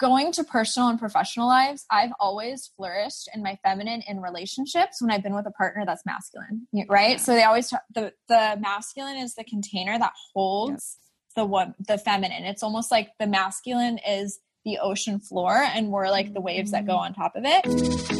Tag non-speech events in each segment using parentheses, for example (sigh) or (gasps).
going to personal and professional lives, I've always flourished in my feminine in relationships when I've been with a partner that's masculine, right? Yeah. So they always talk, the the masculine is the container that holds the one the feminine. It's almost like the masculine is the ocean floor and we're like the waves that go mm. on top of it.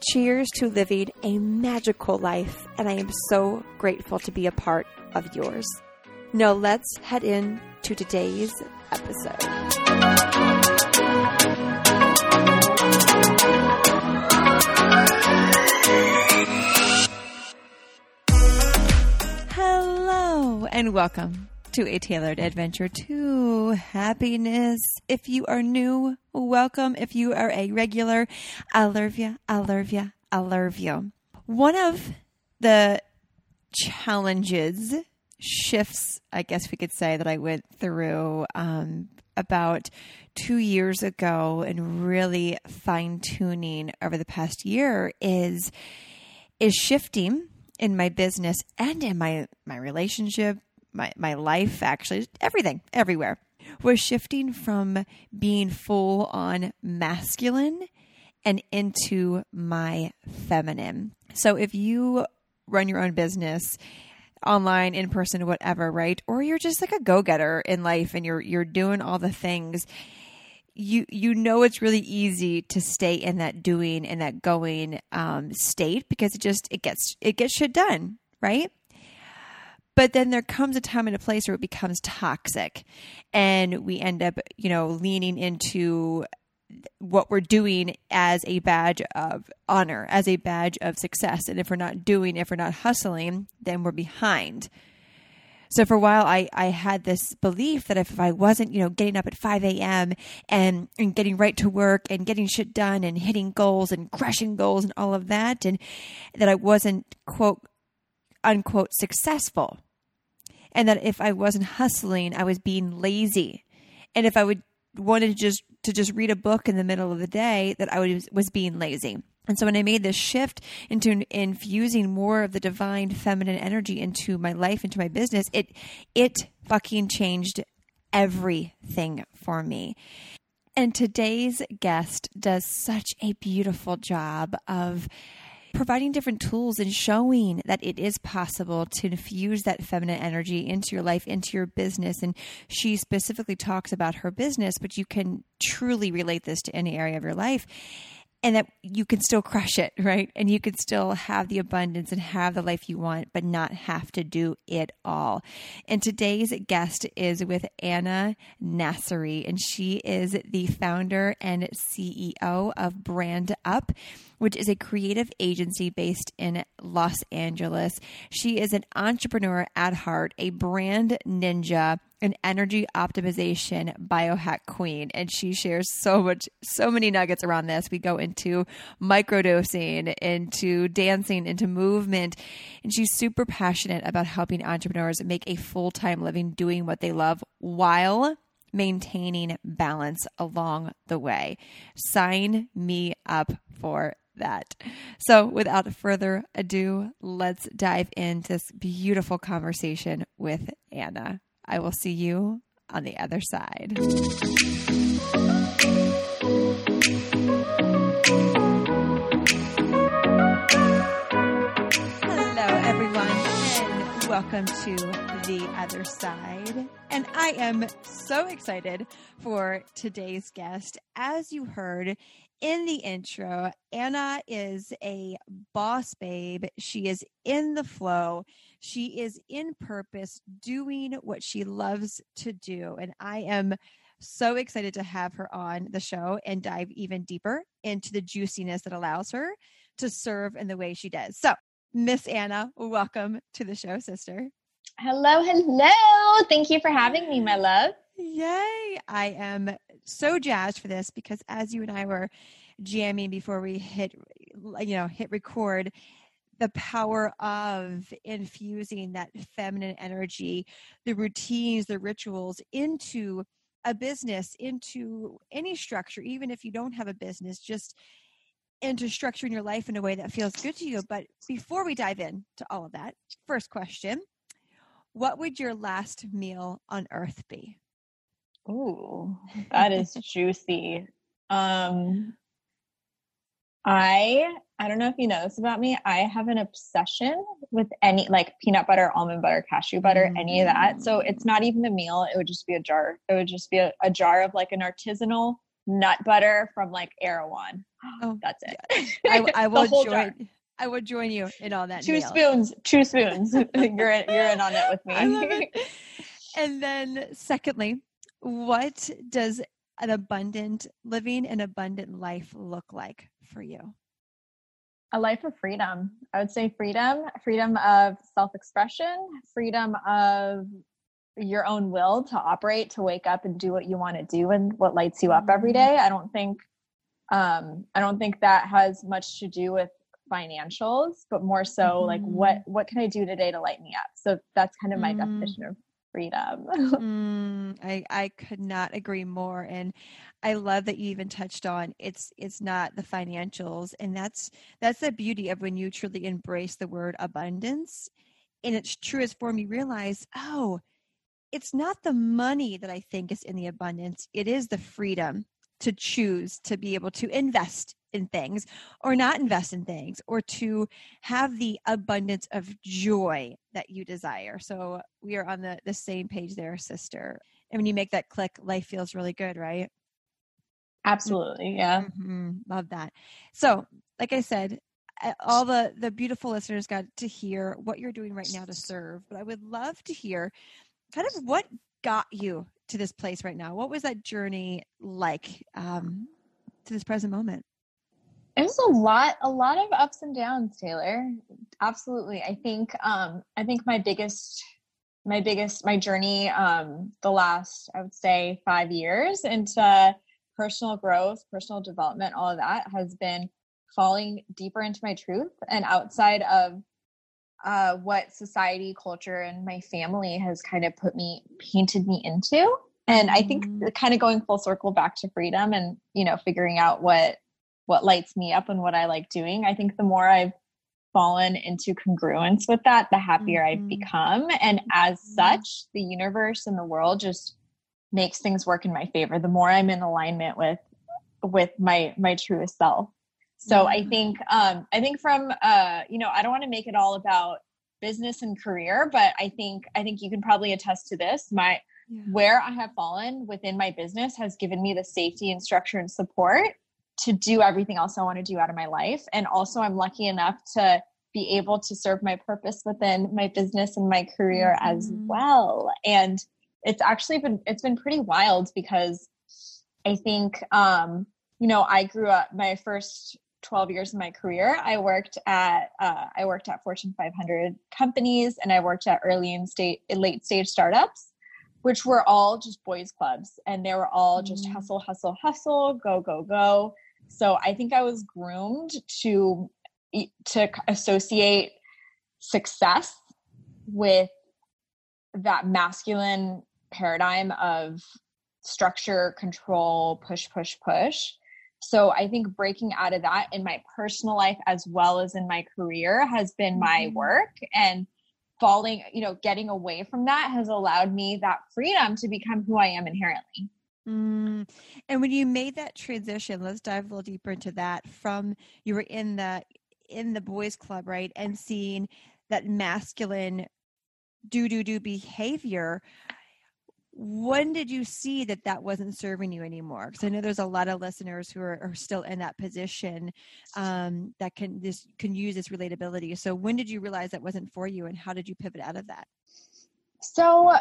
Cheers to living a magical life, and I am so grateful to be a part of yours. Now, let's head in to today's episode. Hello, and welcome to a tailored adventure to happiness. If you are new, welcome. If you are a regular, I love you, I love you, I love you. One of the challenges, shifts, I guess we could say, that I went through um, about two years ago and really fine tuning over the past year is is shifting in my business and in my my relationship my, my life, actually, everything, everywhere, was shifting from being full on masculine and into my feminine. So if you run your own business, online, in person, whatever, right? Or you're just like a go-getter in life and you're you're doing all the things. You you know it's really easy to stay in that doing and that going um, state because it just it gets it gets shit done, right? But then there comes a time and a place where it becomes toxic and we end up, you know, leaning into what we're doing as a badge of honor, as a badge of success. And if we're not doing, if we're not hustling, then we're behind. So for a while, I, I had this belief that if I wasn't, you know, getting up at 5 a.m. And, and getting right to work and getting shit done and hitting goals and crushing goals and all of that, and that I wasn't, quote, unquote, successful and that if I wasn't hustling, I was being lazy. And if I would wanted to just to just read a book in the middle of the day, that I was was being lazy. And so when I made this shift into infusing more of the divine feminine energy into my life, into my business, it it fucking changed everything for me. And today's guest does such a beautiful job of providing different tools and showing that it is possible to infuse that feminine energy into your life, into your business. And she specifically talks about her business, but you can truly relate this to any area of your life and that you can still crush it, (laughs) right? And you can still have the abundance and have the life you want, but not have to do it all. And today's guest is with Anna Nassery, and she is the founder and CEO of Brand Up which is a creative agency based in Los Angeles. She is an entrepreneur at heart, a brand ninja, an energy optimization biohack queen. And she shares so much, so many nuggets around this. We go into microdosing, into dancing, into movement. And she's super passionate about helping entrepreneurs make a full time living doing what they love while maintaining balance along the way. Sign me up for that. So, without further ado, let's dive into this beautiful conversation with Anna. I will see you on the other side. Hello, everyone, and welcome to the other side. And I am so excited for today's guest. As you heard in the intro, Anna is a boss babe. She is in the flow. She is in purpose, doing what she loves to do. And I am so excited to have her on the show and dive even deeper into the juiciness that allows her to serve in the way she does. So, Miss Anna, welcome to the show, sister. Hello, hello. Thank you for having me, my love. Yay. I am so jazzed for this because as you and I were jamming before we hit you know, hit record, the power of infusing that feminine energy, the routines, the rituals into a business, into any structure, even if you don't have a business, just into structuring your life in a way that feels good to you. But before we dive in to all of that, first question What would your last meal on earth be? Ooh, (laughs) that is juicy. Um, I I don't know if you know this about me. I have an obsession with any like peanut butter, almond butter, cashew butter, mm. any of that. So it's not even a meal. It would just be a jar. It would just be a, a jar of like an artisanal nut butter from like Erewhon. Oh, (gasps) that's it. I, I (laughs) will join. Jar. I would join you in all that. Two meal. spoons. Two spoons. (laughs) you're in, you're in on it with me. I love it. And then, secondly, what does an abundant living an abundant life look like for you? A life of freedom. I would say freedom, freedom of self-expression, freedom of your own will to operate, to wake up and do what you want to do and what lights you up every mm-hmm. I don't think um I don't think that has much to do with financials, but more so mm-hmm. like what mm-hmm. what can I do today to light me up? So that's kind of my mm-hmm. definition of freedom. (laughs) mm, I I could not agree more, and I love that you even touched on it's it's not the financials, and that's that's the beauty of when you truly embrace the word abundance in its truest form. You realize, oh, it's not the money that I think is in the abundance; it is the freedom to choose to be able to invest in things or not invest in things or to have the abundance of joy that you desire. So we are on the, the same page there, sister. And when you make that click, life feels really good, right? Absolutely. Yeah. Mm-hmm. Love that. So, like I said, all the the beautiful listeners got to hear what you're doing right now to serve, but I would love to hear kind of what got you to this place right now. What was that journey like um, to this present moment? It was a lot, a lot of ups and downs, Taylor. Absolutely. I think, um, I think my biggest, my biggest, my journey, um, the last, I would say five years into personal growth, personal development, all of that has been falling deeper into my truth and outside of uh, what society, culture, and my family has kind of put me, painted me into. And I think mm-hmm. kind of going full circle back to freedom and, you know, figuring out what what lights me up and what I like doing. I think the more I've fallen into congruence with that, the happier mm-hmm. I've become. And as mm-hmm. such, the universe and the world just makes things work in my favor. The more I'm in alignment with with my my truest self. So mm-hmm. I think um I think from uh you know, I don't want to make it all about business and career, but I think I think you can probably attest to this. My yeah. where I have fallen within my business has given me the safety and structure and support to do everything else I want to do out of my life. And also, I'm lucky enough to be able to serve my purpose within my business and my career mm-hmm. as well. And it's actually been it's been pretty wild because I think um, you know I grew up my first 12 years of my career I worked at uh, I worked at Fortune 500 companies and I worked at early and state late stage startups which were all just boys clubs and they were all just mm. hustle hustle hustle go go go so I think I was groomed to to associate success with that masculine paradigm of structure, control, push, push, push. So I think breaking out of that in my personal life as well as in my career has been my mm-hmm. work and falling, you know, getting away from that has allowed me that freedom to become who I am inherently. Mm. And when you made that transition, let's dive a little deeper into that. From you were in the in the boys' club, right, and seeing that masculine do do do behavior when did you see that that wasn't serving you anymore because i know there's a lot of listeners who are, are still in that position um, that can this can use this relatability so when did you realize that wasn't for you and how did you pivot out of that so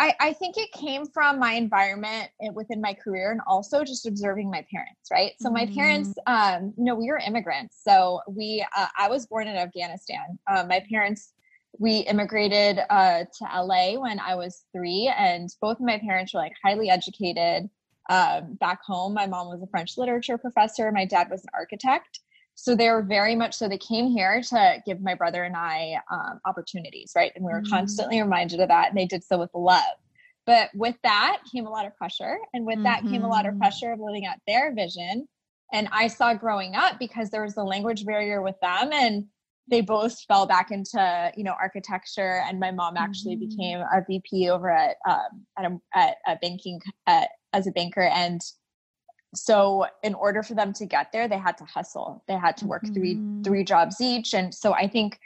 I, I think it came from my environment within my career and also just observing my parents right so my mm-hmm. parents um, you know we were immigrants so we uh, i was born in afghanistan uh, my parents we immigrated uh, to LA when I was three, and both of my parents were like highly educated. Um, back home, my mom was a French literature professor, my dad was an architect. So they were very much so they came here to give my brother and I um, opportunities, right? And we were mm-hmm. constantly reminded of that, and they did so with love. But with that came a lot of pressure, and with mm-hmm. that came a lot of mm-hmm. pressure of living out their vision. And I saw growing up because there was a language barrier with them, and they both fell back into you know architecture and my mom actually mm-hmm. became a vp over at um, at, a, at a banking at, as a banker and so in order for them to get there they had to hustle they had to work mm-hmm. three three jobs each and so i think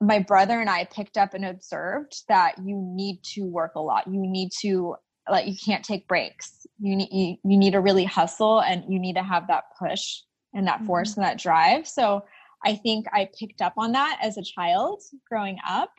my brother and i picked up and observed that you need to work a lot you need to like you can't take breaks you need you, you need to really hustle and you need to have that push and that force mm-hmm. and that drive so I think I picked up on that as a child growing up.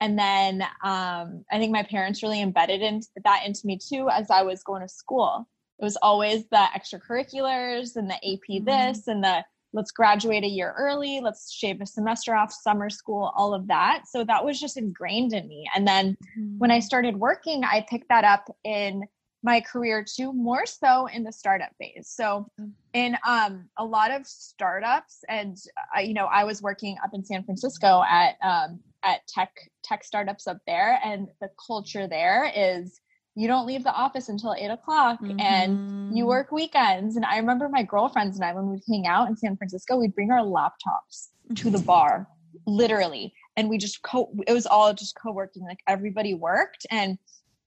And then um, I think my parents really embedded in, that into me too as I was going to school. It was always the extracurriculars and the AP mm-hmm. this and the let's graduate a year early, let's shave a semester off, summer school, all of that. So that was just ingrained in me. And then mm-hmm. when I started working, I picked that up in my career too, more so in the startup phase. So, mm. in um, a lot of startups, and uh, you know, I was working up in San Francisco at um, at tech tech startups up there, and the culture there is you don't leave the office until eight o'clock, mm-hmm. and you mm-hmm. work weekends. And I remember my girlfriends and I when we'd hang out in San Francisco, we'd bring our laptops to the bar, literally, and we just co. It was all just co-working. Like everybody worked and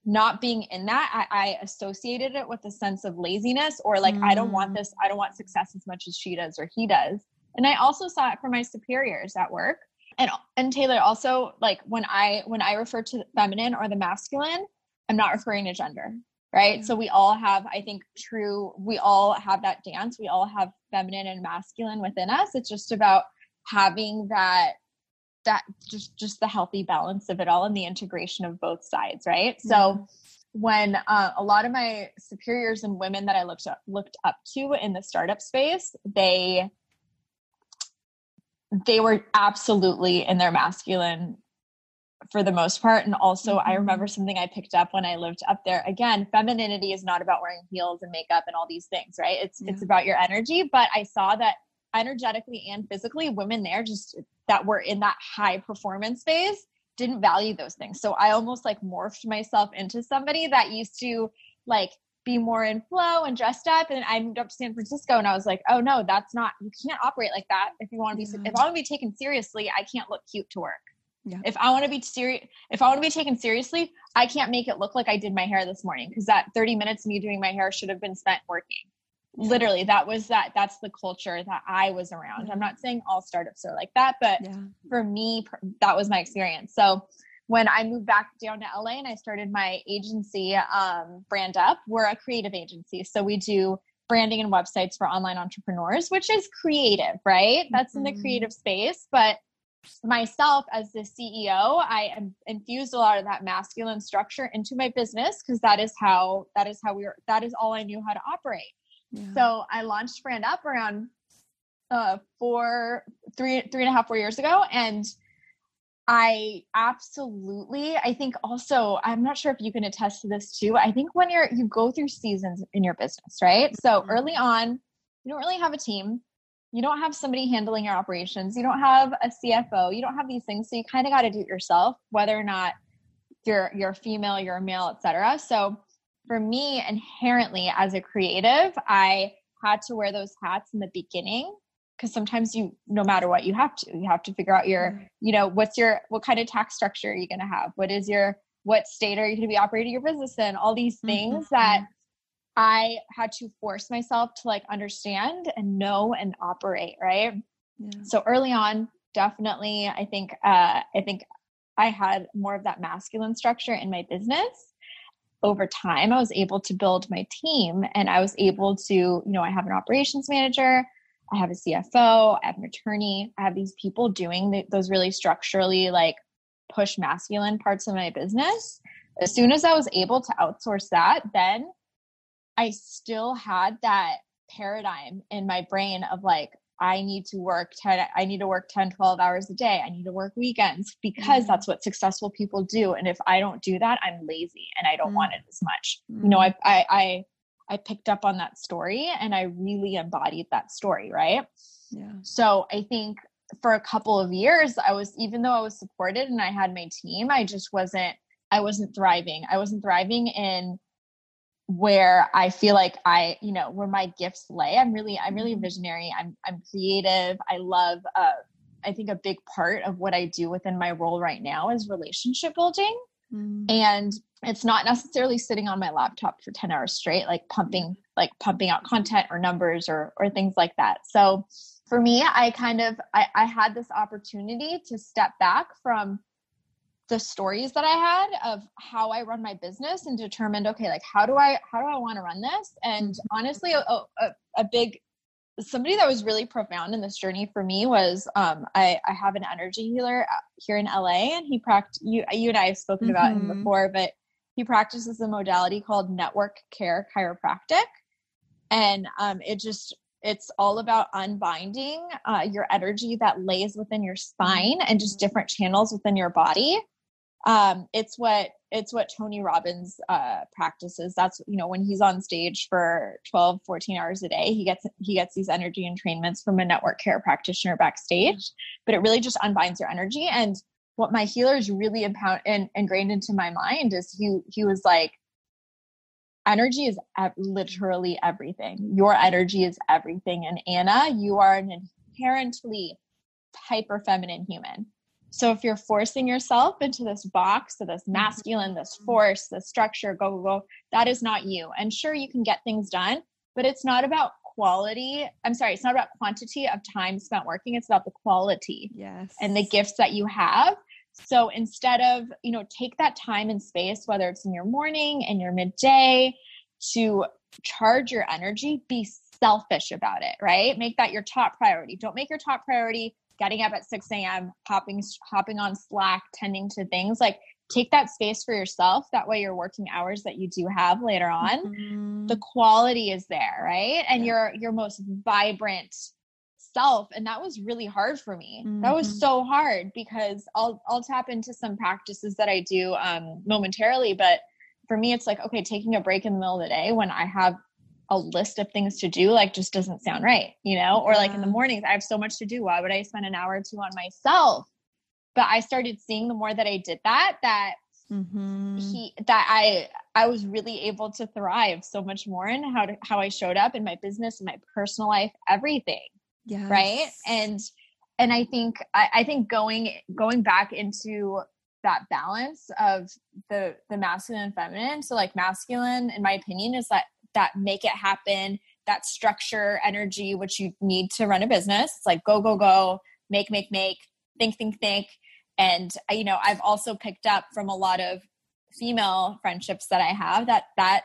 not being in that I, I, associated it with a sense of laziness or like mm. i don't want mm. this i don't want success as much as she does or he does and i also saw it for my superiors at work and and taylor also like when i when i refer to the feminine or the masculine i'm not referring to gender right? So we all have i think true we all have that dance. We all have feminine and masculine within us. It's just about having that that just just the healthy balance of it all and the integration of both sides right? Mm-hmm. so when uh, a lot of my superiors and women that i looked up looked up to in the startup space they they were absolutely in their masculine for the most part and also mm-hmm. i remember something i picked up when i lived up there again femininity is not about wearing heels and makeup and all these things right it's yeah. it's about your energy but i saw that energetically and physically women there just that were in that high performance phase didn't value those things. So I almost like morphed myself into somebody that used to like be more in flow and dressed up. And I moved up to San Francisco and I was like, oh no, that's not, you can't operate like that. If you want to be, if I want to be taken seriously, I can't look cute to work. Yeah. If I want to be serious, if I want to be taken seriously, I can't make it look like I did my hair this morning because that 30 minutes of me doing my hair should have been spent working literally that was that that's the culture that i was around i'm not saying all startups are like that but yeah. for me that was my experience so when i moved back down to la and i started my agency um, brand up we're a creative agency so we do branding and websites for online entrepreneurs which is creative right that's mm-hmm. in the mm-hmm. creative space but myself as the ceo i am infused a lot of that masculine structure into my business because that is how that is how we were that is all i knew how to operate so I launched Brand Up around uh four, three, three and a half, four years ago. And I absolutely, I think also, I'm not sure if you can attest to this too. I think when you're, you go through seasons in your business, right? So mm-hmm. early on, you don't really have a team. You don't have somebody handling your operations. You don't have a CFO. You don't have these things. So you kind of got to do it yourself, whether or not you're, you're female, you're a male, etc. So for me, inherently as a creative, I had to wear those hats in the beginning because sometimes you no matter what you have to you have to figure out your mm-hmm. you know what's your what kind of tax structure are you going to have what is your what state are you going to be operating your business in all these things mm-hmm. that i had to force myself to like understand and know and operate right yeah. so early on definitely i think uh i think I had more of that masculine structure in my business, over time I was able to build my team and I was able to, you know, I have an operations manager, I have a CFO, I have an attorney, I have these people doing the, those really structurally like push masculine parts of my business. As soon as I was able to outsource that, then I still had that paradigm in my brain of like, I need to work 10, I need to work 10, 12 hours a day. I need to work weekends because mm-hmm. that's what successful people do. And if I don't do that, I'm lazy and I don't mm-hmm. want it as much. Mm-hmm. You know, I, I, I, I picked up on that story and I really embodied that story. Right. Yeah. So I think for a couple of years, I was, even though I was supported and I had my team, I just wasn't, I wasn't thriving. I wasn't thriving in where I feel like I, you know, where my gifts lay. I'm really, I'm really a mm-hmm. visionary. I'm, I'm creative. I love, uh, I think a big part of what I do within my role right now is relationship building. Mm. And it's not necessarily sitting on my laptop for 10 hours straight, like pumping, like pumping out content or numbers or, or things like that. So for me, I kind of, I, I had this opportunity to step back from the stories that I had of how I run my business and determined, okay, like how do I how do I want to run this? And mm-hmm. honestly, a, a, a, big somebody that was really profound in this journey for me was um, I I have an energy healer uh, here in LA, and he practiced you you and I have spoken mm-hmm. about him mm-hmm. before, but he practices a modality called network care chiropractic, and um, it just it's all about unbinding uh, your energy that lays within your spine and just different channels within your body um, it's what it's what tony robbins uh, practices. That's you know when he's on stage for 12 14 hours a day he gets he gets these energy entrainments from a network care practitioner backstage but it really just unbinds your energy. And what my healers really impound and ingrained into my mind is he he was like energy is literally everything. Your energy is everything. And anna you are an inherently hyper feminine human so if you're forcing yourself into this box, so this mm-hmm. masculine, this force, this structure, go, go, go, that is not you. And sure, you can get things done, but it's not about quality. I'm sorry, it's not about quantity of time spent working. It's about the quality. Yes. And the gifts that you have. So instead of, you know, take that time and space, whether it's in your morning and your midday, to charge your energy, be selfish about it, right? Make that your top priority. Don't make your top priority getting up at 6 a.m., hopping hopping on Slack, tending to things. Like take that space for yourself. That way your working hours that you do have later on, mm-hmm. the quality is there, right? And yeah. your your most vibrant self. And that was really hard for me. Mm-hmm. That was mm-hmm. so hard because I'll I'll tap into some practices that I do um momentarily, but for me it's like okay taking a break in the middle of the day when i have a list of things to do like just doesn't sound right, you know? Or like in the mornings, I have so much to do. Why would I spend an hour or two on myself? But I started seeing the more that I did that, that mm-hmm. he that I I was really able to thrive so much more in how to how I showed up in my business, in my personal life, everything. Yeah. Right. And and I think I, I think going going back into that balance of the the masculine and feminine. So like masculine, in my opinion, is that that make it happen, that structure energy, which you need to run a business. It's like go, go, go, make, make, make, think, think, think. And you know, I've also picked up from a lot of female friendships that I have that that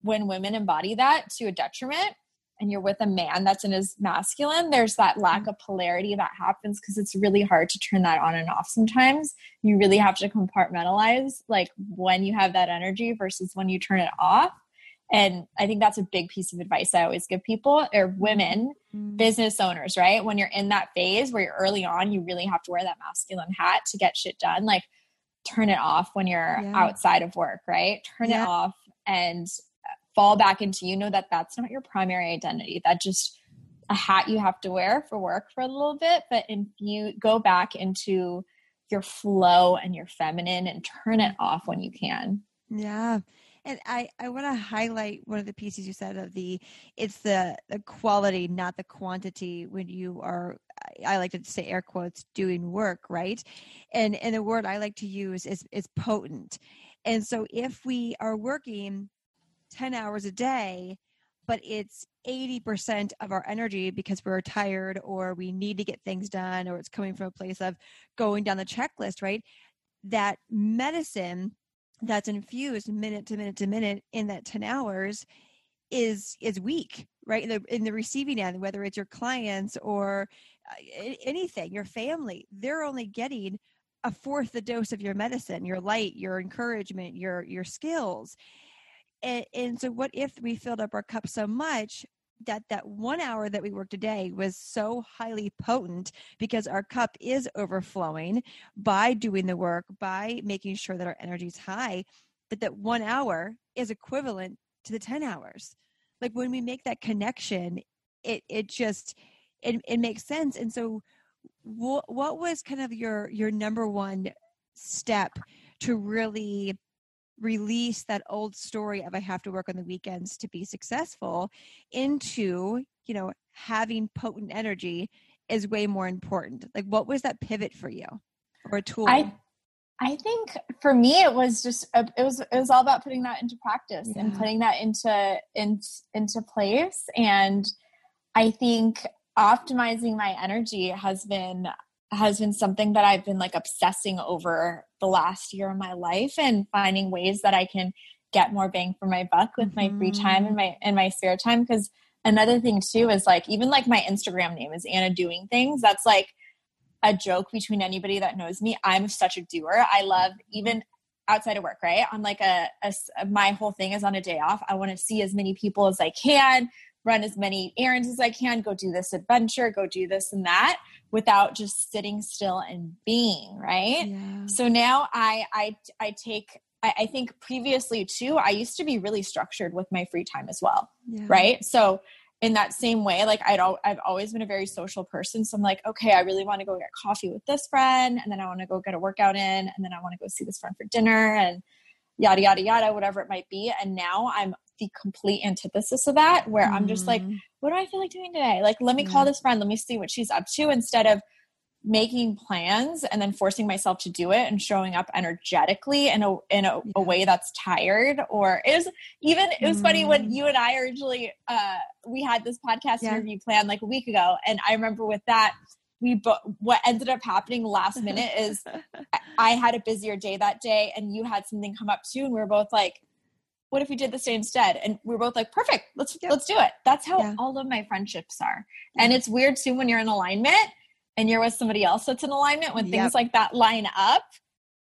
when women embody that to a detriment and you're with a man that's in his masculine, there's that lack mm-hmm. of polarity that happens because it's really hard to turn that on and off sometimes. You really have to compartmentalize like when you have that energy versus when you turn it off. And I think that's a big piece of advice I always give people or women, mm-hmm. business owners, right? When you're in that phase where you're early on, you really have to wear that masculine hat to get shit done. Like turn it off when you're yeah. outside of work, right? Turn yeah. it off and fall back into you know that that's not your primary identity. That just a hat you have to wear for work for a little bit, but if you go back into your flow and your feminine and turn it off when you can. Yeah. And I, I want to highlight one of the pieces you said of the it's the, the quality, not the quantity when you are I like to say air quotes doing work, right? And and the word I like to use is is potent. And so if we are working 10 hours a day, but it's 80% of our energy because we're tired or we need to get things done or it's coming from a place of going down the checklist, right? that medicine that's infused minute to minute to minute in that 10 hours is is weak right? In the, in the receiving end whether it's your clients or uh, anything your family they're only getting a fourth the dose of your medicine your light your encouragement your your skills. And, and so what if we filled up our cup so much that that one hour that we worked a day was so highly potent because our cup is overflowing by doing the work by making sure that our energy is high that that one hour is equivalent to the 10 hours. Like when we make that connection it it just it, it makes sense. And so what what was kind of your your number one step to really release that old story of I have to work on the weekends to be successful into, you know, having potent energy is way more important. Like what was that pivot for you or a tool? I I think for me it was just uh, it was it was all about putting that into practice yeah. and putting that into in, into place and I think optimizing my energy has been has been something that I've been like obsessing over the last year of my life and finding ways that I can get more bang for my buck with mm-hmm. my free time and mm-hmm. my and my spare time. Because another thing too is like even like my Instagram name is Anna doing things. That's like a joke between anybody that knows me. I'm such a doer. I love even outside of work right? On like a, a my whole thing is on a day off. I want to see as many people as I can run as many errands as I can go do this adventure go do this and that without just sitting still and being right yeah. so now i i i take I, I, think previously too i used to be really structured with my free time as well yeah. right so in that same way like I'd al- i've always been a very social person so i'm like okay i really want to go get coffee with this friend and then i want to go get a workout in and then i want to go see this friend for dinner and yada yada yada whatever it might be and now i'm the complete antithesis of that where mm. i'm just like mm. what do i feel like doing today like let me call this friend let me see what she's up to instead of making plans and then forcing myself to do it and showing up energetically in a in a, yeah. a way that's tired or is even it was mm. funny when mm. you and I originally uh we had this podcast yeah. interview planned like a week ago and I remember with that we but what ended up happening last minute is (laughs) I had a busier day that day and you had something come up too and we were both like what if we did this day instead? And we are both like, perfect, let's yeah. let's do it. That's how yeah. all of my friendships are. Yeah. And it's weird too when you're in alignment and you're with somebody else that's in alignment when things like that line up.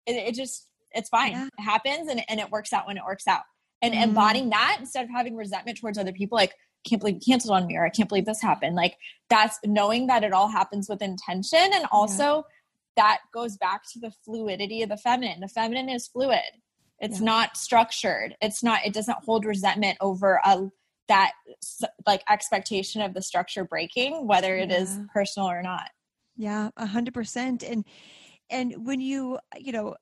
It, it just it's fine. It happens and, and it works out when it works out. And mm. embodying that instead of having resentment towards other people, like can't believe you canceled on me or I can't believe this happened. Like that's knowing that it all happens with intention and also that goes back to the fluidity of the feminine. The feminine is fluid it's yeah. not structured it's not it doesn't hold resentment over a that like expectation of the structure breaking whether it yeah. is personal or not yeah a hundred percent and and when you you know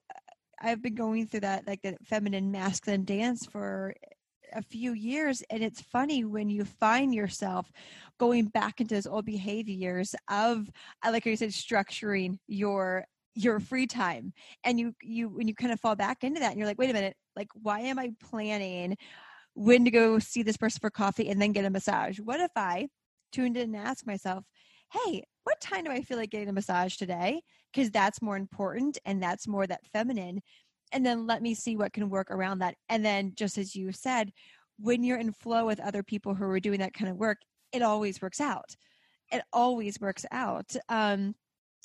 i've been going through that like the feminine masculine dance for a few years and it's funny when you find yourself going back into those old behaviors of like you said structuring your your free time and you you when you kind of fall back into that and you're like wait a minute like why am i planning when to go see this person for coffee and then get a massage? What if i tuned in and asked myself hey what time do i feel like getting a massage today because that's more important and that's more that feminine and then let me see what can work around that and then just as you said when you're in flow with other people who are doing that kind of work it always works out. It always works out um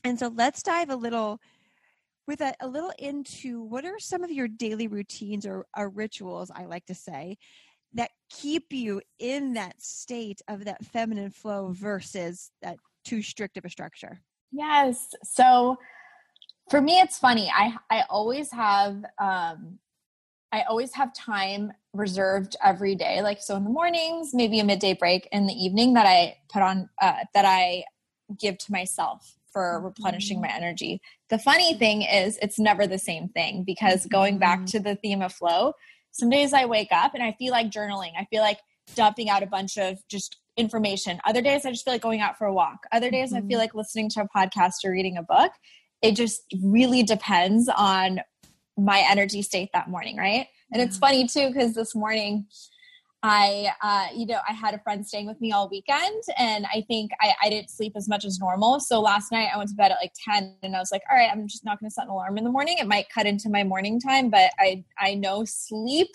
and so let's dive a little with a, a little into what are some of your daily routines or, or rituals, I like to say, that keep you in that state of that feminine flow versus that too strict of a structure? Yes. So for me, it's funny. I I always have um, I always have time reserved every day. Like so in the mornings, maybe a midday break in the evening that I put on uh, that I give to myself for replenishing my mm-hmm. energy. The funny thing is, it's never the same thing because going back mm-hmm. to the theme of flow, some days I wake up and I feel like journaling. I feel like dumping out a bunch of just information. Other days I just feel like going out for a walk. Other days mm-hmm. I feel mm-hmm. like listening to a podcast or reading a book. It just really depends on my energy state that morning, right? And it's funny too because this morning I, uh, you know, I had a friend staying with me all weekend and I think I, I didn't sleep as much as normal. So last night I went to bed at like 10 and I was like, all right, I'm just not going to set an alarm in the morning. It might cut into my morning time, but I, I know sleep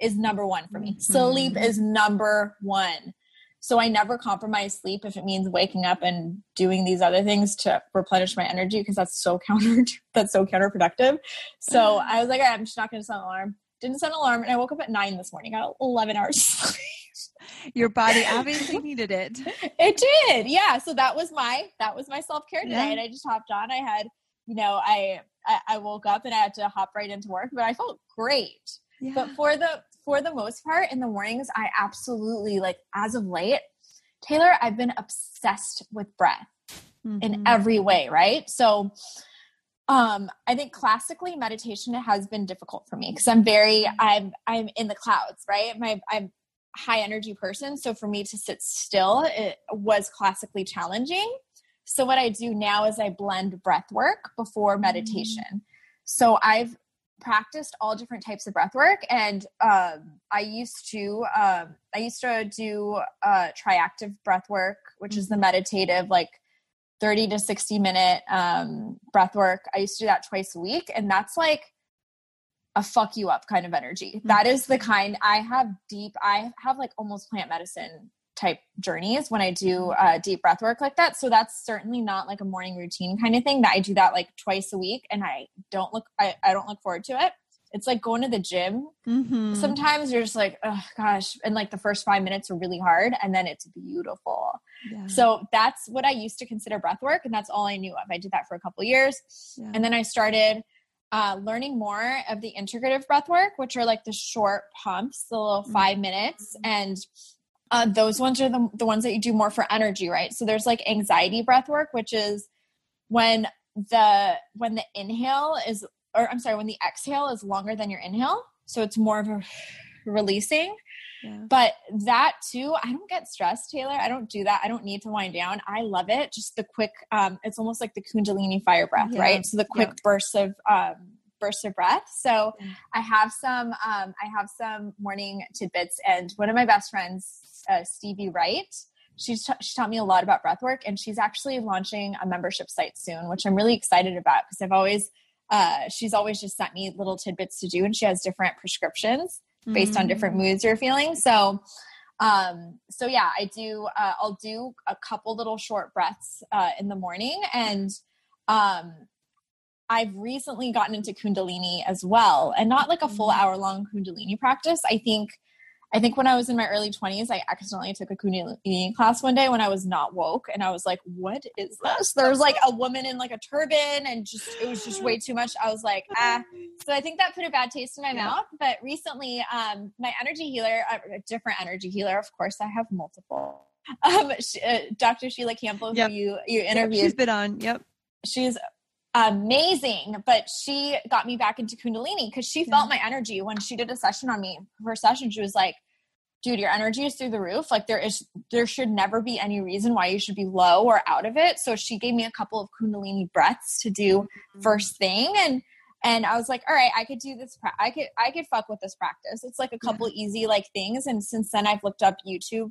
is number one for me. Mm-hmm. Sleep is number one. So I never compromise sleep if it means waking up and doing these other things to replenish my energy because that's so (laughs) counter that's so counterproductive. So I was like, right, I'm just not going to set an alarm. Didn't set an alarm, and I woke up at nine this morning. Got 11 hours (laughs) Your body obviously needed it. (laughs) It did, yeah. So that was my that was my self care today, yeah. and I just hopped on. I had, you know, I, I I woke up and I had to hop right into work, but I felt great. Yeah. But for the for the most part in the mornings, I absolutely like as of late, Taylor, I've been obsessed with breath mm-hmm. in every way, right? So um i think classically meditation has been difficult for me because i'm very mm-hmm. i'm i'm in the clouds right my i'm high energy person so for me to sit still it was classically challenging so what i do now is i blend breath work before mm-hmm. meditation mm. so i've practiced all different types of breath work and um, i used to um, i used to do uh, triactive breath work which mm-hmm. is the mm-hmm. meditative like 30 to 60 minute um, breath work i used to do that twice a week and that's like a fuck you up kind of energy mm-hmm. that is the kind i have deep i have like almost plant medicine type journeys when I do uh, deep breath work like that. So that's certainly not like a morning routine kind of thing that I do that like twice a week and I don't look, I, I don't look forward to it. It's like going to the gym. Mm-hmm. Sometimes you're just like, oh gosh. And like the first five minutes are really hard and then it's beautiful. Yeah. So that's what I used to consider breath work. And that's all I knew of. I did that for a couple years. Yeah. And then I started uh, learning more of the integrative breath work, which are like the short pumps, the little 5 mm-hmm. minutes. And uh, those ones are the, the ones that you do more for energy right so there's like anxiety breath work which is when the when the inhale is or i'm sorry when the exhale is longer than your inhale so it's more of a releasing yeah. but that too i don't get stressed taylor i don't do that i don't need to wind down i love it just the quick um it's almost like the kundalini fire breath yeah. right so the quick yeah. bursts of um bursts of breath. So I have some um, I have some morning tidbits, and one of my best friends uh, Stevie Wright. She's t- she taught me a lot about breath work, and she's actually launching a membership site soon, which I'm really excited about because I've always uh, she's always just sent me little tidbits to do, and she has different prescriptions based on different mm. moods you're feeling. So, um, so yeah, I do. Uh, I'll do a couple little short breaths uh, in the morning, and um, I've recently gotten into Kundalini as well, and not like a full mm. hour long Kundalini practice. I think I think when I was in my early 20s, I accidentally took a Kundalini class one day when I was not woke. And I was like, what is this? There was like a woman in like a turban and just, it was just way too much. I was like, ah. So I think that put a bad taste in my yeah. mouth. But recently, um, my energy healer, uh, a different energy healer, of course, I have multiple. Um, she, uh, Dr. Sheila Campbell, yep. who you, you interviewed. Yep, she's been on. Yep. She's amazing. But she got me back into Kundalini because she felt my energy when she did a session on me. Her session, she was like, dude, your energy is through the roof. Like there is, there should never be any reason why you should be low or out of it. So she gave me a couple of Kundalini breaths to do mm-hmm. first thing. And, and I was like, all right, I could do this. Pra- I could, I could fuck with this practice. It's like a couple yeah. easy like things. And since then I've looked up YouTube,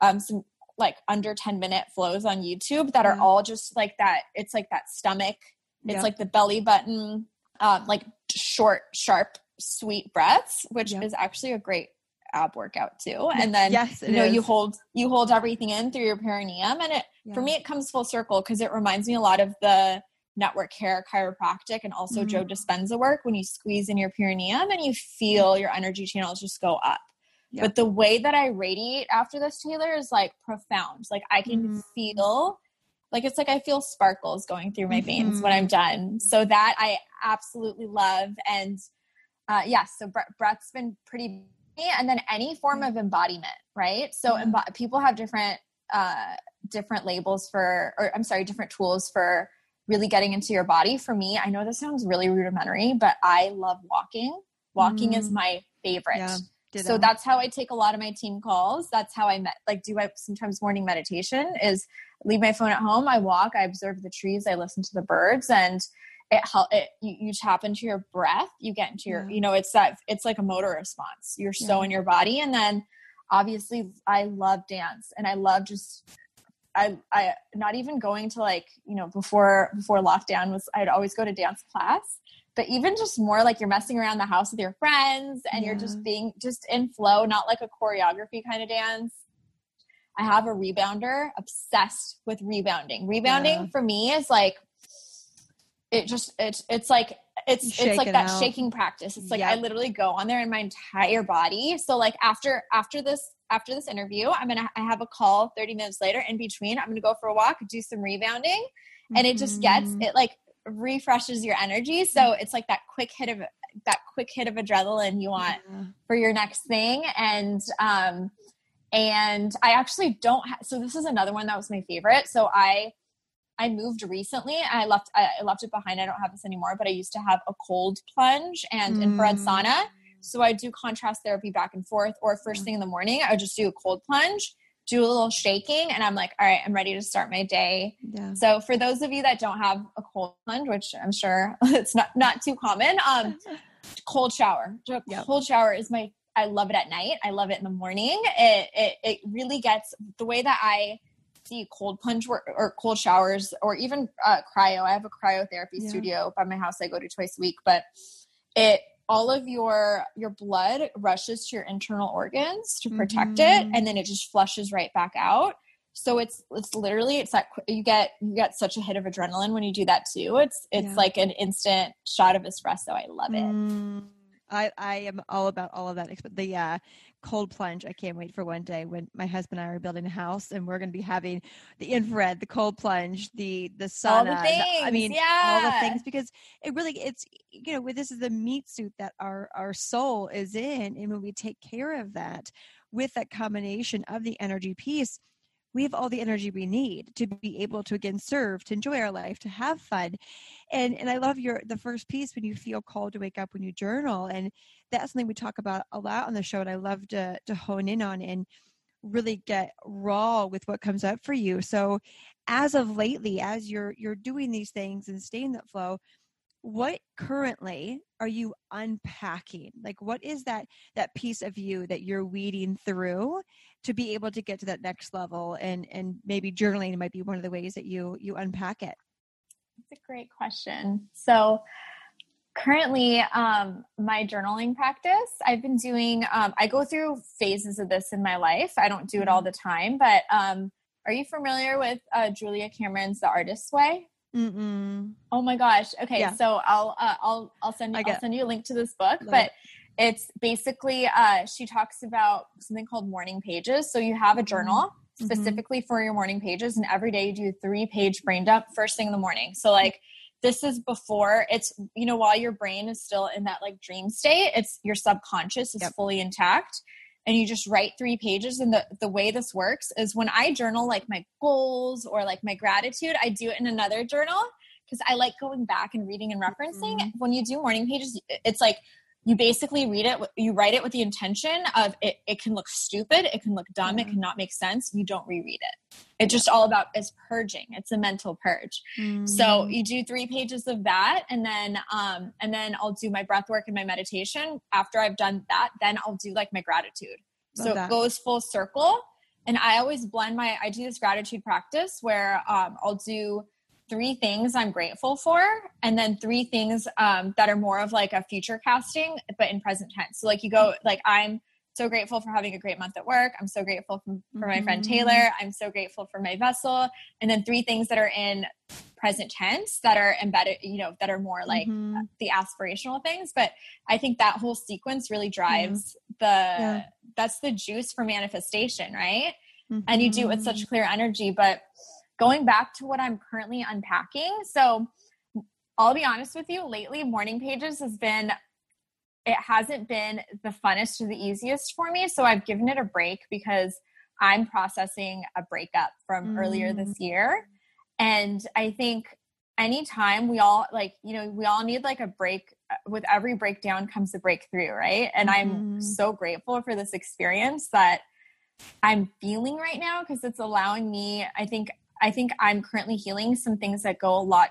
um, some like under 10 minute flows on YouTube that are all just like that. It's like that stomach it's like the belly button, um, like short, sharp, sweet breaths, which is actually a great ab workout too. And then yes, you know is. you hold you hold everything in through your perineum, and it yeah. for me it comes full circle because it reminds me a lot of the network care chiropractic and also mm-hmm. Joe Dispenza work when you squeeze in your perineum and you feel your energy channels just go up. Yep. But the way that I radiate after this, Taylor, is like profound. Like I can mm-hmm. feel like it's like I feel sparkles going through my veins mm-hmm. when I'm done. So that I absolutely love. And uh, yes, yeah, so bre- breath's been pretty, and then any form of embodiment, right? So mm-hmm. embo- people have different uh, different labels for, or I'm sorry, different tools for really getting into your body. For me, I know this sounds really rudimentary, but I love walking. Walking mm-hmm. is my favorite. Yeah. So that's how I take a lot of my team calls. That's how I met, like do I sometimes morning meditation is leave my phone at home. I walk, I observe the trees, I listen to the birds and it help it you, you tap into your breath, you get into your, yeah. you know, it's that it's like a motor response. You're so yeah. in your body. And then obviously I love dance and I love just I I not even going to like, you know, before before lockdown was I'd always go to dance class. But even just more like you're messing around the house with your friends and yeah. you're just being just in flow, not like a choreography kind of dance. I have a rebounder, obsessed with rebounding. Rebounding yeah. for me is like it just it's it's like it's Shake it's like it that out. shaking practice. It's like yep. I literally go on there in my entire body. So like after after this after this interview, I'm gonna I have a call 30 minutes later. In between, I'm gonna go for a walk, do some rebounding, and it just gets mm-hmm. it like refreshes your energy. So it's like that quick hit of that quick hit of adrenaline you want yeah. for your next thing. And um and I actually don't. Ha- so this is another one that was my favorite. So I I moved recently. I left I left it behind. I don't have this anymore, but I used to have a cold plunge and mm. infrared sauna. So I do contrast therapy back and forth, or first thing in the morning, I would just do a cold plunge, do a little shaking, and I'm like, all right, I'm ready to start my day. Yeah. So for those of you that don't have a cold plunge, which I'm sure (laughs) it's not not too common, um, (laughs) cold shower. Yep. Cold shower is my. I love it at night. I love it in the morning. It it, it really gets the way that I see cold plunge or, or cold showers or even uh, cryo. I have a cryotherapy yeah. studio by my house. I go to twice a week, but it all of your your blood rushes to your internal organs to protect mm-hmm. it, and then it just flushes right back out. So it's it's literally it's that you get you get such a hit of adrenaline when you do that too. It's it's yeah. like an instant shot of espresso. I love it. Mm. I, I am all about all of that. The uh, cold plunge. I can't wait for one day when my husband and I are building a house and we're going to be having the infrared, the cold plunge, the the sauna. All the things, the, I mean, yeah. all the things because it really it's you know this is the meat suit that our our soul is in, and when we take care of that with that combination of the energy piece we have all the energy we need to be able to again serve to enjoy our life to have fun. And and i love your the first piece when you feel called to wake up when you journal and that's something we talk about a lot on the show and i love to to hone in on and really get raw with what comes up for you. So as of lately as you're you're doing these things and staying that flow what currently are you unpacking? Like what is that that piece of you that you're weeding through to be able to get to that next level and and maybe journaling might be one of the ways that you you unpack it? That's a great question. So currently um, my journaling practice i've been doing um, i go through phases of this in my life. I don't do it all mm-hmm. the time but um, are you familiar with uh, julia cameron's the artist's way Mm-mm. Oh my gosh. Okay, yeah. so I'll uh, I'll I'll send you, I'll send you a link to this book, Love but it's basically uh, she talks about something called morning pages. So you have a journal mm-hmm. specifically for your morning pages, and every day you do three page brain dump first thing in the morning. So like this is before it's you know while your brain is still in that like dream state, it's your subconscious is yep. fully intact and you just write three pages and the, the way this works is when i journal like my goals or like my gratitude i do it in another journal because i like going back and reading and referencing mm-hmm. when you do morning pages it's like you basically read it you write it with the intention of it, it can look stupid it can look dumb it cannot make sense you don't reread it. It's just all about is purging it's a mental purge. Mm. so you do three pages of that and then um and then i'll do my breath work and my meditation. After i've done that then i'll do like my gratitude. Love so that. it goes full circle and i always blend my i do this gratitude practice where um, i'll do three things I'm grateful for, and then three things um, that are more of like a future casting, but in present tense. So like you go like I'm so grateful for having a great month at work. I'm so grateful for, for my friend Taylor. Mm-hmm. I'm so grateful for my vessel. And then three things that are in present tense that are embedded, you know, that are more like mm-hmm. the aspirational things. But I think that whole sequence really drives the yeah. that's the juice for manifestation, right? Mm-hmm. And you do it with such mm-hmm. clear energy. But going back to what I'm currently unpacking. So I'll be honest with you, lately, morning pages has been, it hasn't been the funnest or the easiest for me. So I've given it a break because I'm processing a breakup from mm. earlier this mm. year. And I think anytime we all like, you know, we all need like a break. Uh, with every breakdown comes a breakthrough, right? And mm. I'm mm-hmm. so grateful for this experience that I'm feeling right now because it's allowing me, I think I think I'm currently healing some things that go a lot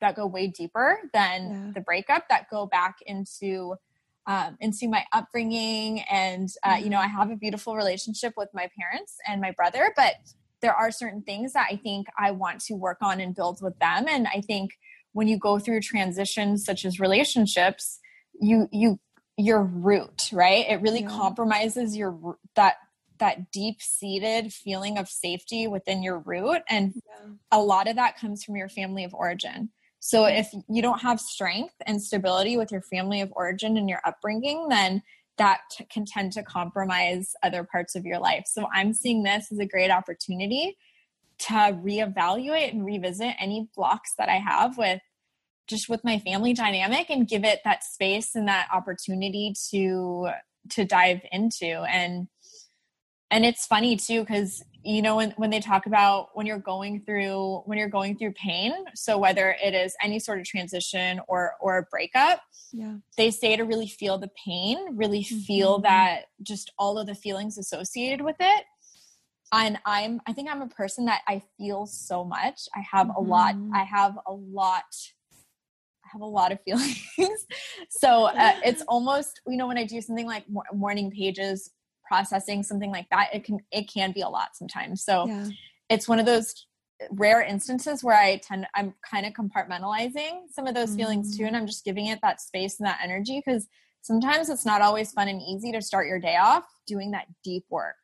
that go way deeper than yeah. the breakup that go back into um, into my upbringing and uh, you know i have a beautiful relationship with my parents and my brother but there are certain things that i think i want to work on and build with them and i think when you go through transitions such as relationships you you your root right it really yeah. compromises your that that deep seated feeling of safety within your root and yeah. a lot of that comes from your family of origin. So if you don't have strength and stability with your family of origin and your upbringing then that t- can tend to compromise other parts of your life. So i'm seeing this as a great opportunity to reevaluate and revisit any blocks that i have with just with my family dynamic and give it that space and that opportunity to to dive into. And and it's funny too because you know when, when they talk about when you're going through when you're going through pain so whether it is any sort of transition or or a breakup yeah they say to really feel the pain really mm-hmm. feel that just all of the feelings associated with it and i'm i think i'm a person that i feel so much i have mm-hmm. a lot mm-hmm. i have a lot I have a lot of (laughs) feelings. so uh, it's (laughs) almost, you know, when I do something like morning pages processing something like that it can it can be a lot sometimes so yeah. it's one of those rare instances where i tend i'm kind of compartmentalizing some of those mm feelings too and i'm just giving it that space and that energy because sometimes it's not always fun and easy to start your day off doing that deep work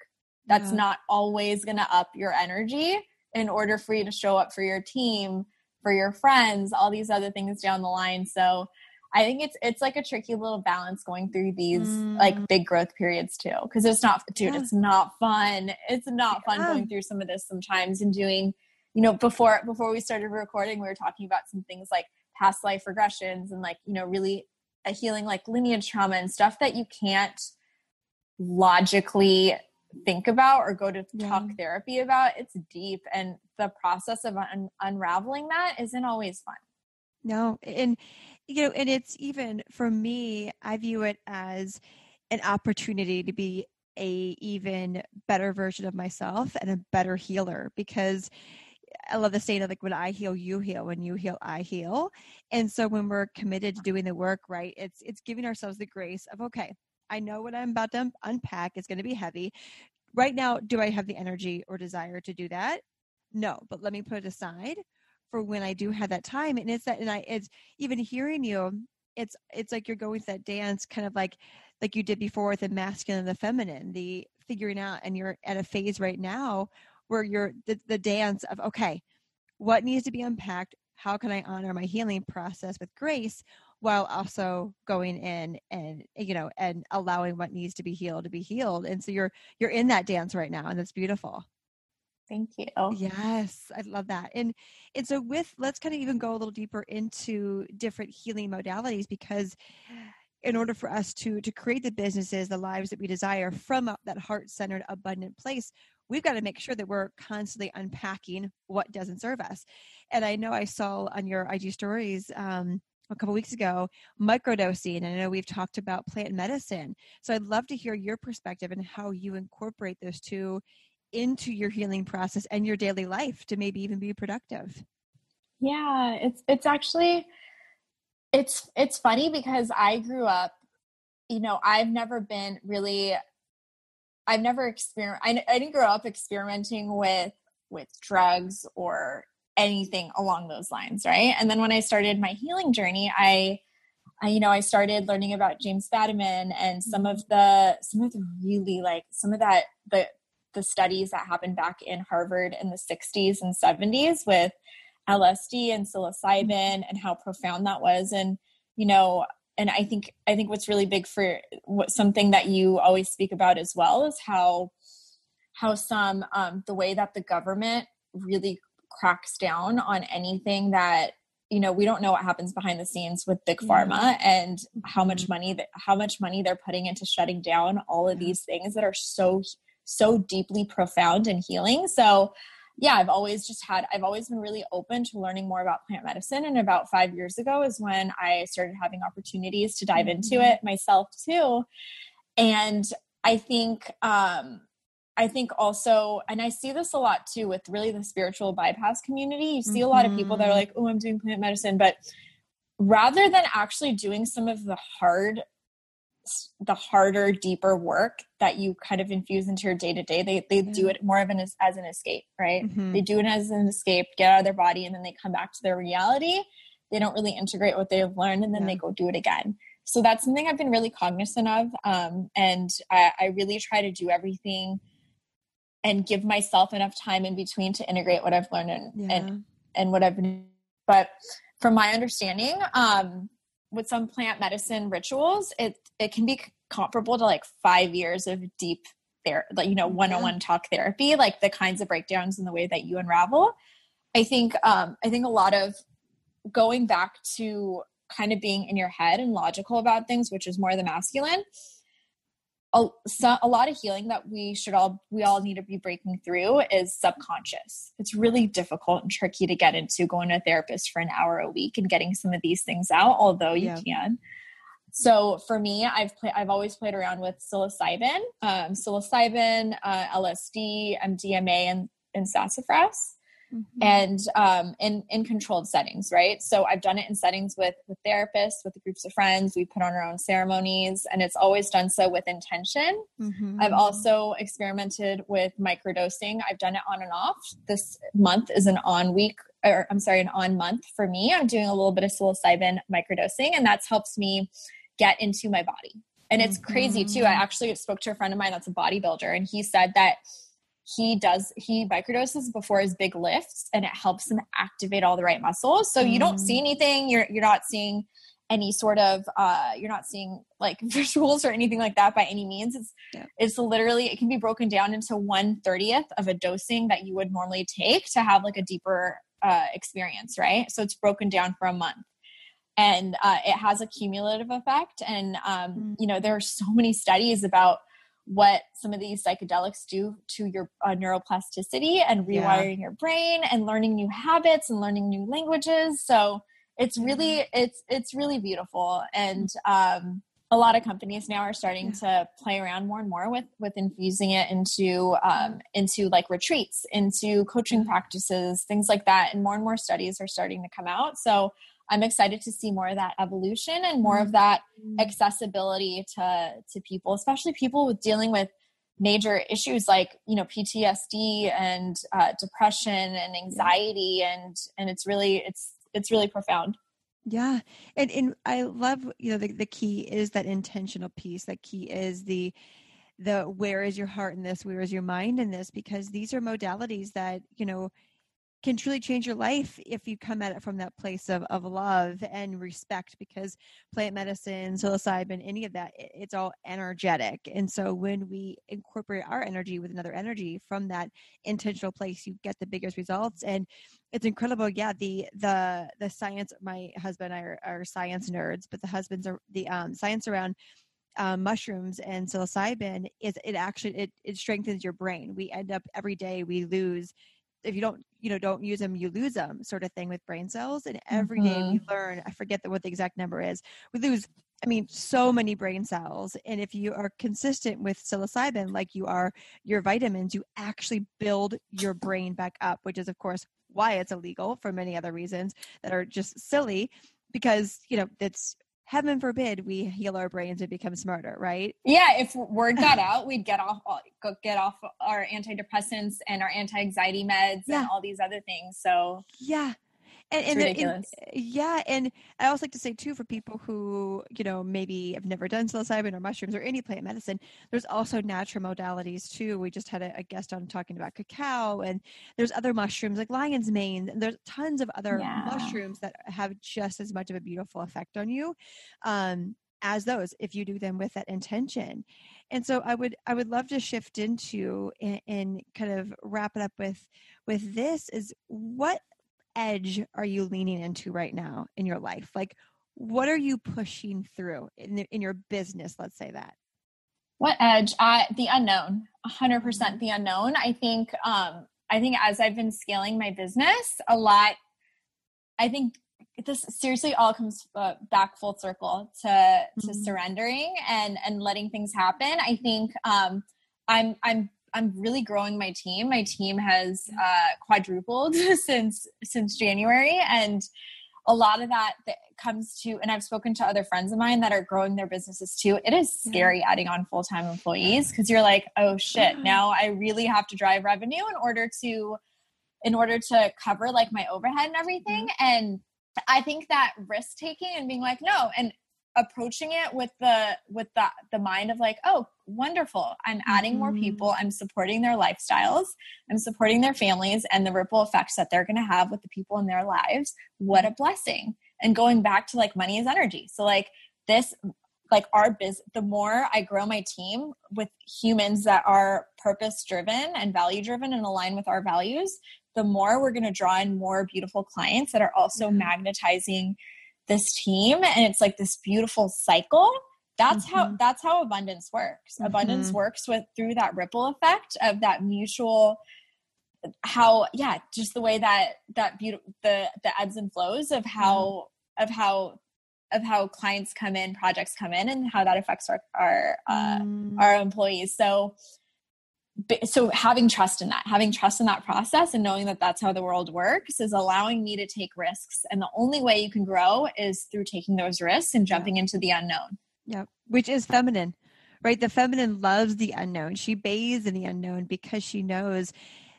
that's yeah. not always going to up your energy in order for you to show up for your team for your friends all these other things down the line so I think it's it's like a tricky little balance going through these mm. like big growth periods too. Cause it's not dude, yeah. it's not fun. It's not fun yeah. going through some of this sometimes and doing, you know, before before we started recording, we were talking about some things like past life regressions and like, you know, really a healing like lineage trauma and stuff that you can't logically think about or go to yeah. talk therapy about. It's deep and the process of un- unraveling that isn't always fun. No, and you know, and it's even for me, I view it as an opportunity to be a even better version of myself and a better healer because I love the saying of like when I heal, you heal. When you heal, I heal. And so when we're committed to doing the work, right, it's it's giving ourselves the grace of okay, I know what I'm about to unpack. is going to be heavy. Right now, do I have the energy or desire to do that? No, but let me put it aside for when I do have that time. And it's that, and I, it's even hearing you, it's, it's like you're going to that dance kind of like, like you did before with the masculine and the feminine, the figuring out, and you're at a phase right now where you're the, the dance of, okay, what needs to be unpacked? How can I honor my healing process with grace while also going in and you know and allowing what needs to be healed to be healed and so you're you're in that dance right now and that's beautiful Thank you. Yes, I love that. And and so with let's kind of even go a little deeper into different healing modalities because in order for us to to create the businesses, the lives that we desire from that heart-centered abundant place, we've got to make sure that we're constantly unpacking what doesn't serve us. And I know I saw on your IG stories um, a couple weeks ago microdosing and i know we've talked about plant medicine so i'd love to hear your perspective and how you incorporate those two into your healing process and your daily life to maybe even be productive. Yeah it's it's actually it's it's funny because i grew up you know i've never been really i've never experienced I, I didn't grow up experimenting with with drugs or anything along those lines right? And then when i started my healing journey i I, you know, I started learning about James Fadiman and some of the some of the really like some of that the the studies that happened back in Harvard in the 60s and 70s with LSD and psilocybin and how profound that was. And, you know, and I think I think what's really big for what something that you always speak about as well is how how some um, the way that the government really cracks down on anything that you know we don't know what happens behind the scenes with big pharma and how much mm-hmm. money that how much money they're putting into shutting down all of these things that are so so deeply profound and healing. So, yeah, I've always just had, I've always been really open to learning more about plant medicine. And about five years ago is when I started having opportunities to dive into mm-hmm. it myself too. And I think, um, I think also, and I see this a lot too with really the spiritual bypass community. You see a lot of people that are mm-hmm. like, oh, I'm doing plant medicine. But rather than actually doing some of the hard the harder deeper work that you kind of infuse into your day to day they they yeah. do it more of an as, as an escape right mm-hmm. they do it as an escape get out of their body and then they come back to their reality they don't really integrate what they've learned and then yeah. they go do it again so that's something i've been really cognizant of um, and I, I really try to do everything and give myself enough time in between to integrate what i've learned and yeah. and, and what i've been but from my understanding um, with some plant medicine rituals, it it can be comparable to like five years of deep there, like you know, one on one talk therapy, like the kinds of breakdowns and the way that you unravel. I think um, I think a lot of going back to kind of being in your head and logical about things, which is more the masculine, a, so, a lot of healing that we should all we all need to be breaking through is subconscious. It's really difficult and tricky to get into going to a therapist for an hour a week and getting some of these things out although you yeah. can. So for me i've played i've always played around with psilocybin um, psilocybin uh, lsd mdma and, and sassafras mm-hmm. and um, in in controlled settings, right? So I've done it in settings with with therapists, with groups of friends. We put on our own ceremonies, and it's always done so with intention. Mm-hmm. I've also experimented with microdosing. I've done it on and off. This month is an on week or I'm sorry, an on month for me. I'm doing a little bit of psilocybin microdosing, and that's helps me get into my body. And it's crazy too. I mm-hmm. actually spoke to a friend of mine that's a bodybuilder, and he said that he does he microdoses before his big lifts and it helps him activate all the right muscles so you don't see mm. anything you're you're not seeing any sort of uh you're not seeing like (laughs) visuals or anything like that by any means it's yeah. it's literally it can be broken down into one thirtieth of a dosing that you would normally take to have like a deeper uh experience right so it's broken down for a month and uh, it has a cumulative effect and um, mm. you know there are so many studies about what some of these psychedelics do to your uh, neuroplasticity and rewiring yeah. your brain and learning new habits and learning new languages. So it's really mm-hmm. it's it's really beautiful. And um, a lot of companies now are starting to play around more and more with with infusing it into um, into like retreats into coaching practices things like that. And more and more studies are starting to come out. So I'm excited to see more of that evolution and more of that mm-hmm. accessibility to to people, especially people with dealing with major issues like you know PTSD and uh, depression and anxiety, and and it's really it's it's really profound. Yeah, and and I love you know the the key is that intentional piece. That key is the the where is your heart in this where is your mind in this because these are modalities that you know can truly change your life if you come at it from that place of, of love and respect because plant medicine psilocybin any of that it's all energetic. And so when we incorporate our energy with another energy from that intentional place you get the biggest results. And it's incredible yeah the the the science my husband and i are, are science nerds but the husbands are the um, science around um, mushrooms and psilocybin is it actually it, it strengthens your brain. We end up every day we lose if you don't you know don't use them you lose them sort of thing with brain cells and every mm-hmm. day we mm-hmm. learn i forget the, what the exact number is we lose i mean so many brain cells and if you are consistent with psilocybin like you are your vitamins you actually build your brain back up which is of course why it's illegal for many other reasons that are just silly because you know it's heaven forbid we heal our brains and become smarter right yeah if word got out we'd get off uh, get off our antidepressants and our anti-anxiety meds yeah. and all these other things so yeah and, and, and, yeah, and I also like to say too for people who you know maybe have never done psilocybin or mushrooms or any plant medicine, there's also natural modalities too. We just had a, a guest on talking about cacao, and there's other mushrooms like lion's mane. And there's tons of other yeah. mushrooms that have just as much of a beautiful effect on you. Um, as those if you do them with that intention and so i would i would love to shift into and, and, kind of wrap it up with with this is what edge are you leaning into right now in your life? Like, what are you pushing through in, in your business? Let's say that. What edge? I the unknown. 100% the unknown. I think. Um, I think as I've been scaling my business, a lot. I think this seriously all comes uh, back full circle to mm-hmm. to surrendering and and letting things happen. I think um, I'm I'm I'm really growing my team. My team has uh, quadrupled (laughs) since since January, and a lot of that, that comes to, and I've spoken to other friends of mine that are growing their businesses too. It is scary yeah. adding on full time employees because you're like, oh shit, now I really have to drive revenue in order to, in order to cover like my overhead and everything. Mm-hmm. And I think that risk taking and being like, no, and approaching it with the with the the mind of like oh wonderful. I'm adding more mm-hmm. people. I'm supporting their lifestyles. I'm supporting their families and the ripple effects that they're going to have with the people in their lives. What a blessing. And going back to like money is energy. So like this like our biz the more i grow my team with humans that are purpose driven and value driven and align with our values the more we're going to draw in more beautiful clients that are also magnetizing this team and it's like this beautiful cycle that's mm-hmm. how that's how abundance works mm-hmm. abundance works with through that ripple effect of that mutual how yeah just the way that that beautiful the the ebbs and flows of how mm-hmm. of how of how clients come in projects come in and how that affects our our uh, mm. our employees so so having trust in that having trust in that process and knowing that that's how the world works is allowing me to take risks. And the only way you can grow is through taking those risks and jumping into the unknown. Yeah which is feminine right? The feminine loves the unknown. She bathes in the unknown because she knows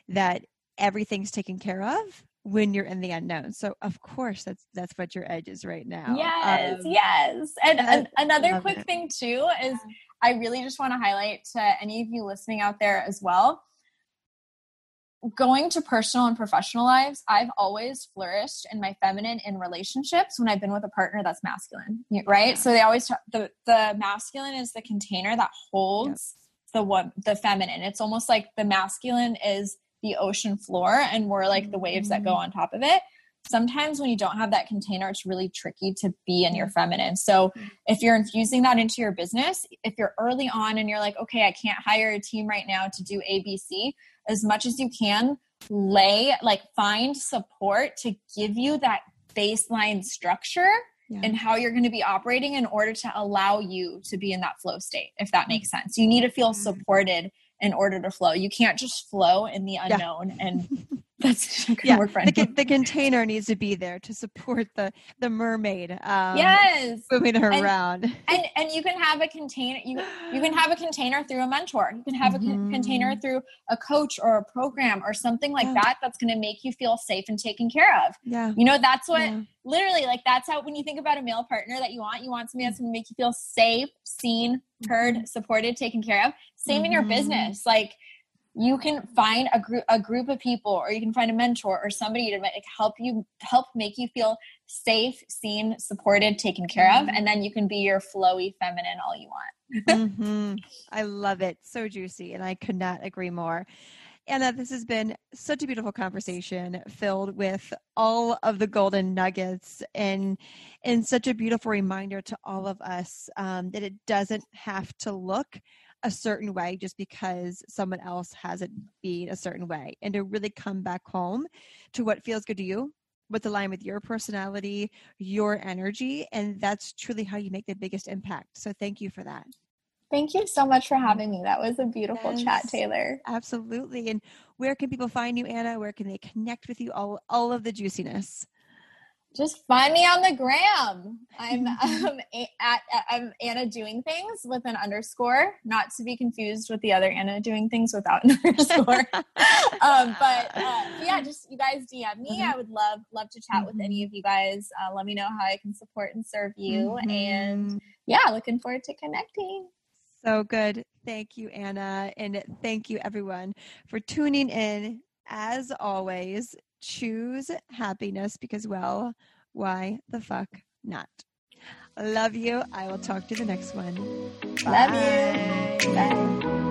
that everything's taken care of when you're in the unknown. So of course that's that's what your edge is right now. Yes, um, yes. And, and another quick it. thing too is I really just want to highlight to any of you listening out there as well. Going to personal and professional lives, I've always flourished in my feminine in relationships when I've been with a partner that's masculine, right? So they always talk, the the masculine is the container that holds the one the feminine. It's almost like the masculine is the ocean floor and we're like the waves that go mm. on top of it sometimes when you don't have that container, it's really tricky to be in your feminine. So mm-hmm. if you're infusing that into your business, if you're early on and you're like, okay, I can't hire a team right now to do ABC, as much as you can, lay, like find support to give you that baseline structure yeah. and how you're going to be operating in order to allow you to be in that flow state, if that makes mm-hmm. sense. You need to feel supported in order to flow. You can't just flow in the unknown yeah. and (laughs) That's (laughs) yeah. The, the, container needs to be there to support the the mermaid. Um, yes, moving her and, around. And and you can have a container. You you can have a container through a mentor. You can have mm-hmm. a container through a coach or a program or something like yeah. that. That's going to make you feel safe and taken care of. Yeah, you know that's what yeah. literally like that's how when you think about a male partner that you want, you want somebody that's going to make you feel safe, seen, heard, mm-hmm. supported, taken care of. Same mm-hmm. in your mm-hmm. business, like you can find a group a group of people or you can find a mentor or somebody to make, help you help make you feel safe seen supported taken care of and then you can be your flowy feminine all you want. Mm-hmm. i love it. So juicy and i could not agree more. Anna, this has been such a beautiful conversation filled with all of the golden nuggets and and such a beautiful reminder to all of us um, that it doesn't have to look a certain way just because someone else has it being a certain way and to really come back home to what feels good to you what's aligned with your personality your energy and that's truly how you make the biggest impact so thank you for that Thank you so much for having me. That was a beautiful yes, chat, Taylor. Absolutely. And where can people find you, Anna? Where can they connect with you? All all of the juiciness just find me on the gram. I'm (laughs) um, at I'm Anna doing things with an underscore, not to be confused with the other Anna doing things without an (laughs) underscore. um, but uh, yeah, just you guys DM me. Mm-hmm. I would love love to chat mm-hmm. with any of you guys. Uh, let me know how I can support and serve you. Mm-hmm. And yeah, looking forward to connecting. So good. Thank you, Anna, and thank you everyone for tuning in. As always, choose happiness because, well, why the fuck not? Love you. I will talk to you the next one. Bye. Love you. Bye.